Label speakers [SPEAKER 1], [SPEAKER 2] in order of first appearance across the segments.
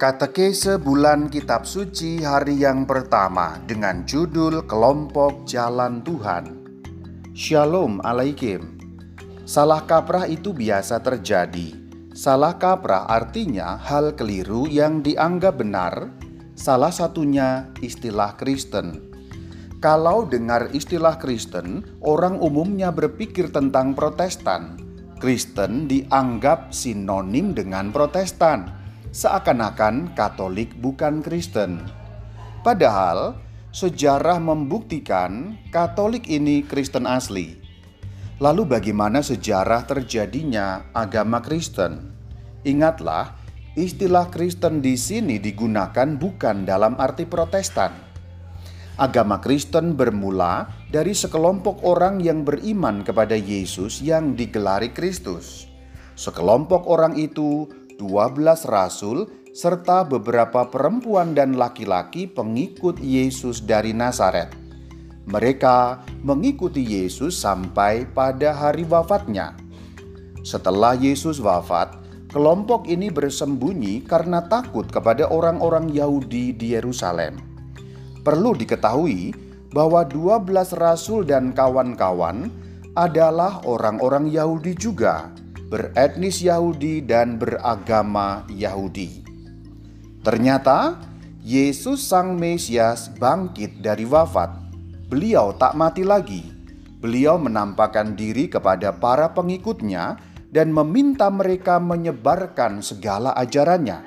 [SPEAKER 1] Katekese Bulan Kitab Suci hari yang pertama dengan judul Kelompok Jalan Tuhan. Shalom alaikum. Salah kaprah itu biasa terjadi. Salah kaprah artinya hal keliru yang dianggap benar, salah satunya istilah Kristen. Kalau dengar istilah Kristen, orang umumnya berpikir tentang Protestan. Kristen dianggap sinonim dengan Protestan seakan-akan Katolik bukan Kristen. Padahal sejarah membuktikan Katolik ini Kristen asli. Lalu bagaimana sejarah terjadinya agama Kristen? Ingatlah, istilah Kristen di sini digunakan bukan dalam arti Protestan. Agama Kristen bermula dari sekelompok orang yang beriman kepada Yesus yang digelari Kristus. Sekelompok orang itu 12 rasul, serta beberapa perempuan dan laki-laki pengikut Yesus dari Nazaret. Mereka mengikuti Yesus sampai pada hari wafatnya. Setelah Yesus wafat, kelompok ini bersembunyi karena takut kepada orang-orang Yahudi di Yerusalem. Perlu diketahui bahwa 12 rasul dan kawan-kawan adalah orang-orang Yahudi juga beretnis Yahudi dan beragama Yahudi. Ternyata Yesus Sang Mesias bangkit dari wafat. Beliau tak mati lagi. Beliau menampakkan diri kepada para pengikutnya dan meminta mereka menyebarkan segala ajarannya.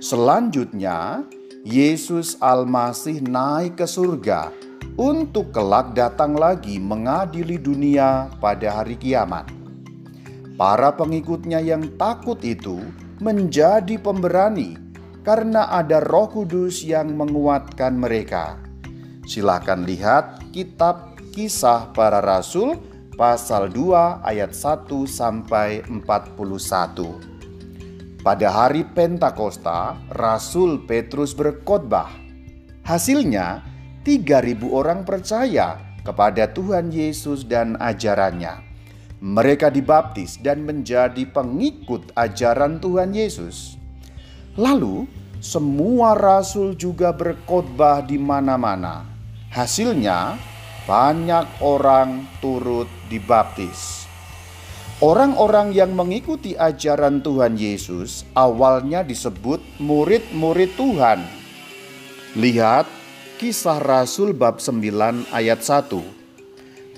[SPEAKER 1] Selanjutnya, Yesus Al-Masih naik ke surga untuk kelak datang lagi mengadili dunia pada hari kiamat. Para pengikutnya yang takut itu menjadi pemberani karena ada Roh Kudus yang menguatkan mereka. Silakan lihat kitab Kisah Para Rasul pasal 2 ayat 1 sampai 41. Pada hari Pentakosta, Rasul Petrus berkhotbah. Hasilnya, 3000 orang percaya kepada Tuhan Yesus dan ajarannya mereka dibaptis dan menjadi pengikut ajaran Tuhan Yesus. Lalu, semua rasul juga berkhotbah di mana-mana. Hasilnya, banyak orang turut dibaptis. Orang-orang yang mengikuti ajaran Tuhan Yesus awalnya disebut murid-murid Tuhan. Lihat kisah Rasul bab 9 ayat 1.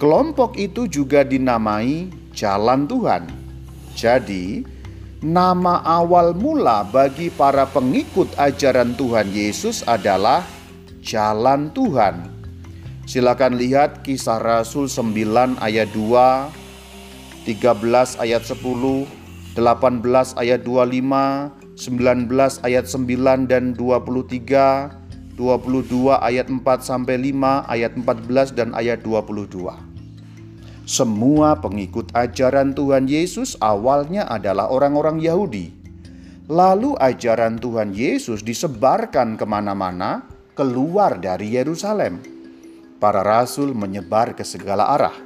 [SPEAKER 1] Kelompok itu juga dinamai Jalan Tuhan. Jadi, nama awal mula bagi para pengikut ajaran Tuhan Yesus adalah Jalan Tuhan. Silakan lihat kisah Rasul 9 ayat 2, 13 ayat 10, 18 ayat 25, 19 ayat 9 dan 23, 22 ayat 4 sampai 5, ayat 14 dan ayat 22. Semua pengikut ajaran Tuhan Yesus awalnya adalah orang-orang Yahudi. Lalu ajaran Tuhan Yesus disebarkan ke mana-mana keluar dari Yerusalem. Para rasul menyebar ke segala arah.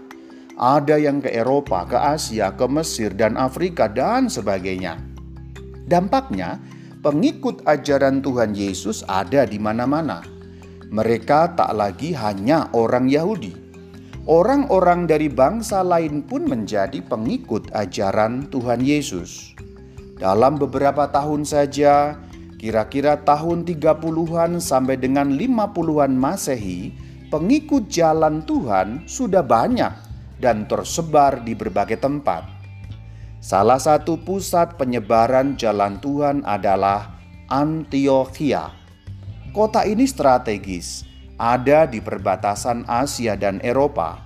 [SPEAKER 1] Ada yang ke Eropa, ke Asia, ke Mesir, dan Afrika, dan sebagainya. Dampaknya, pengikut ajaran Tuhan Yesus ada di mana-mana. Mereka tak lagi hanya orang Yahudi orang-orang dari bangsa lain pun menjadi pengikut ajaran Tuhan Yesus. Dalam beberapa tahun saja, kira-kira tahun 30-an sampai dengan 50-an Masehi, pengikut jalan Tuhan sudah banyak dan tersebar di berbagai tempat. Salah satu pusat penyebaran jalan Tuhan adalah Antioquia. Kota ini strategis ada di perbatasan Asia dan Eropa.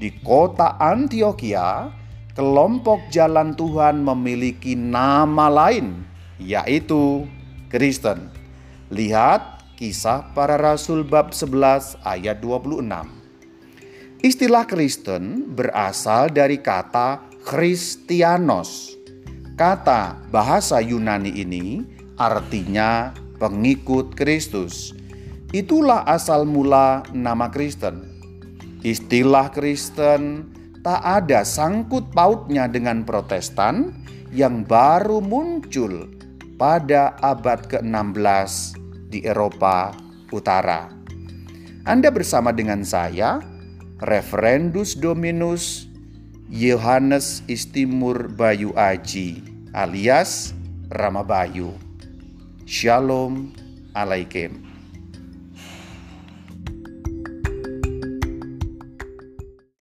[SPEAKER 1] Di kota Antioquia, kelompok jalan Tuhan memiliki nama lain, yaitu Kristen. Lihat kisah para rasul bab 11 ayat 26. Istilah Kristen berasal dari kata Christianos. Kata bahasa Yunani ini artinya pengikut Kristus Itulah asal mula nama Kristen. Istilah Kristen tak ada sangkut pautnya dengan Protestan yang baru muncul pada abad ke-16 di Eropa Utara. Anda bersama dengan saya, Referendus Dominus Yohanes Istimur Bayu Aji alias Rama Bayu. Shalom Alaikum.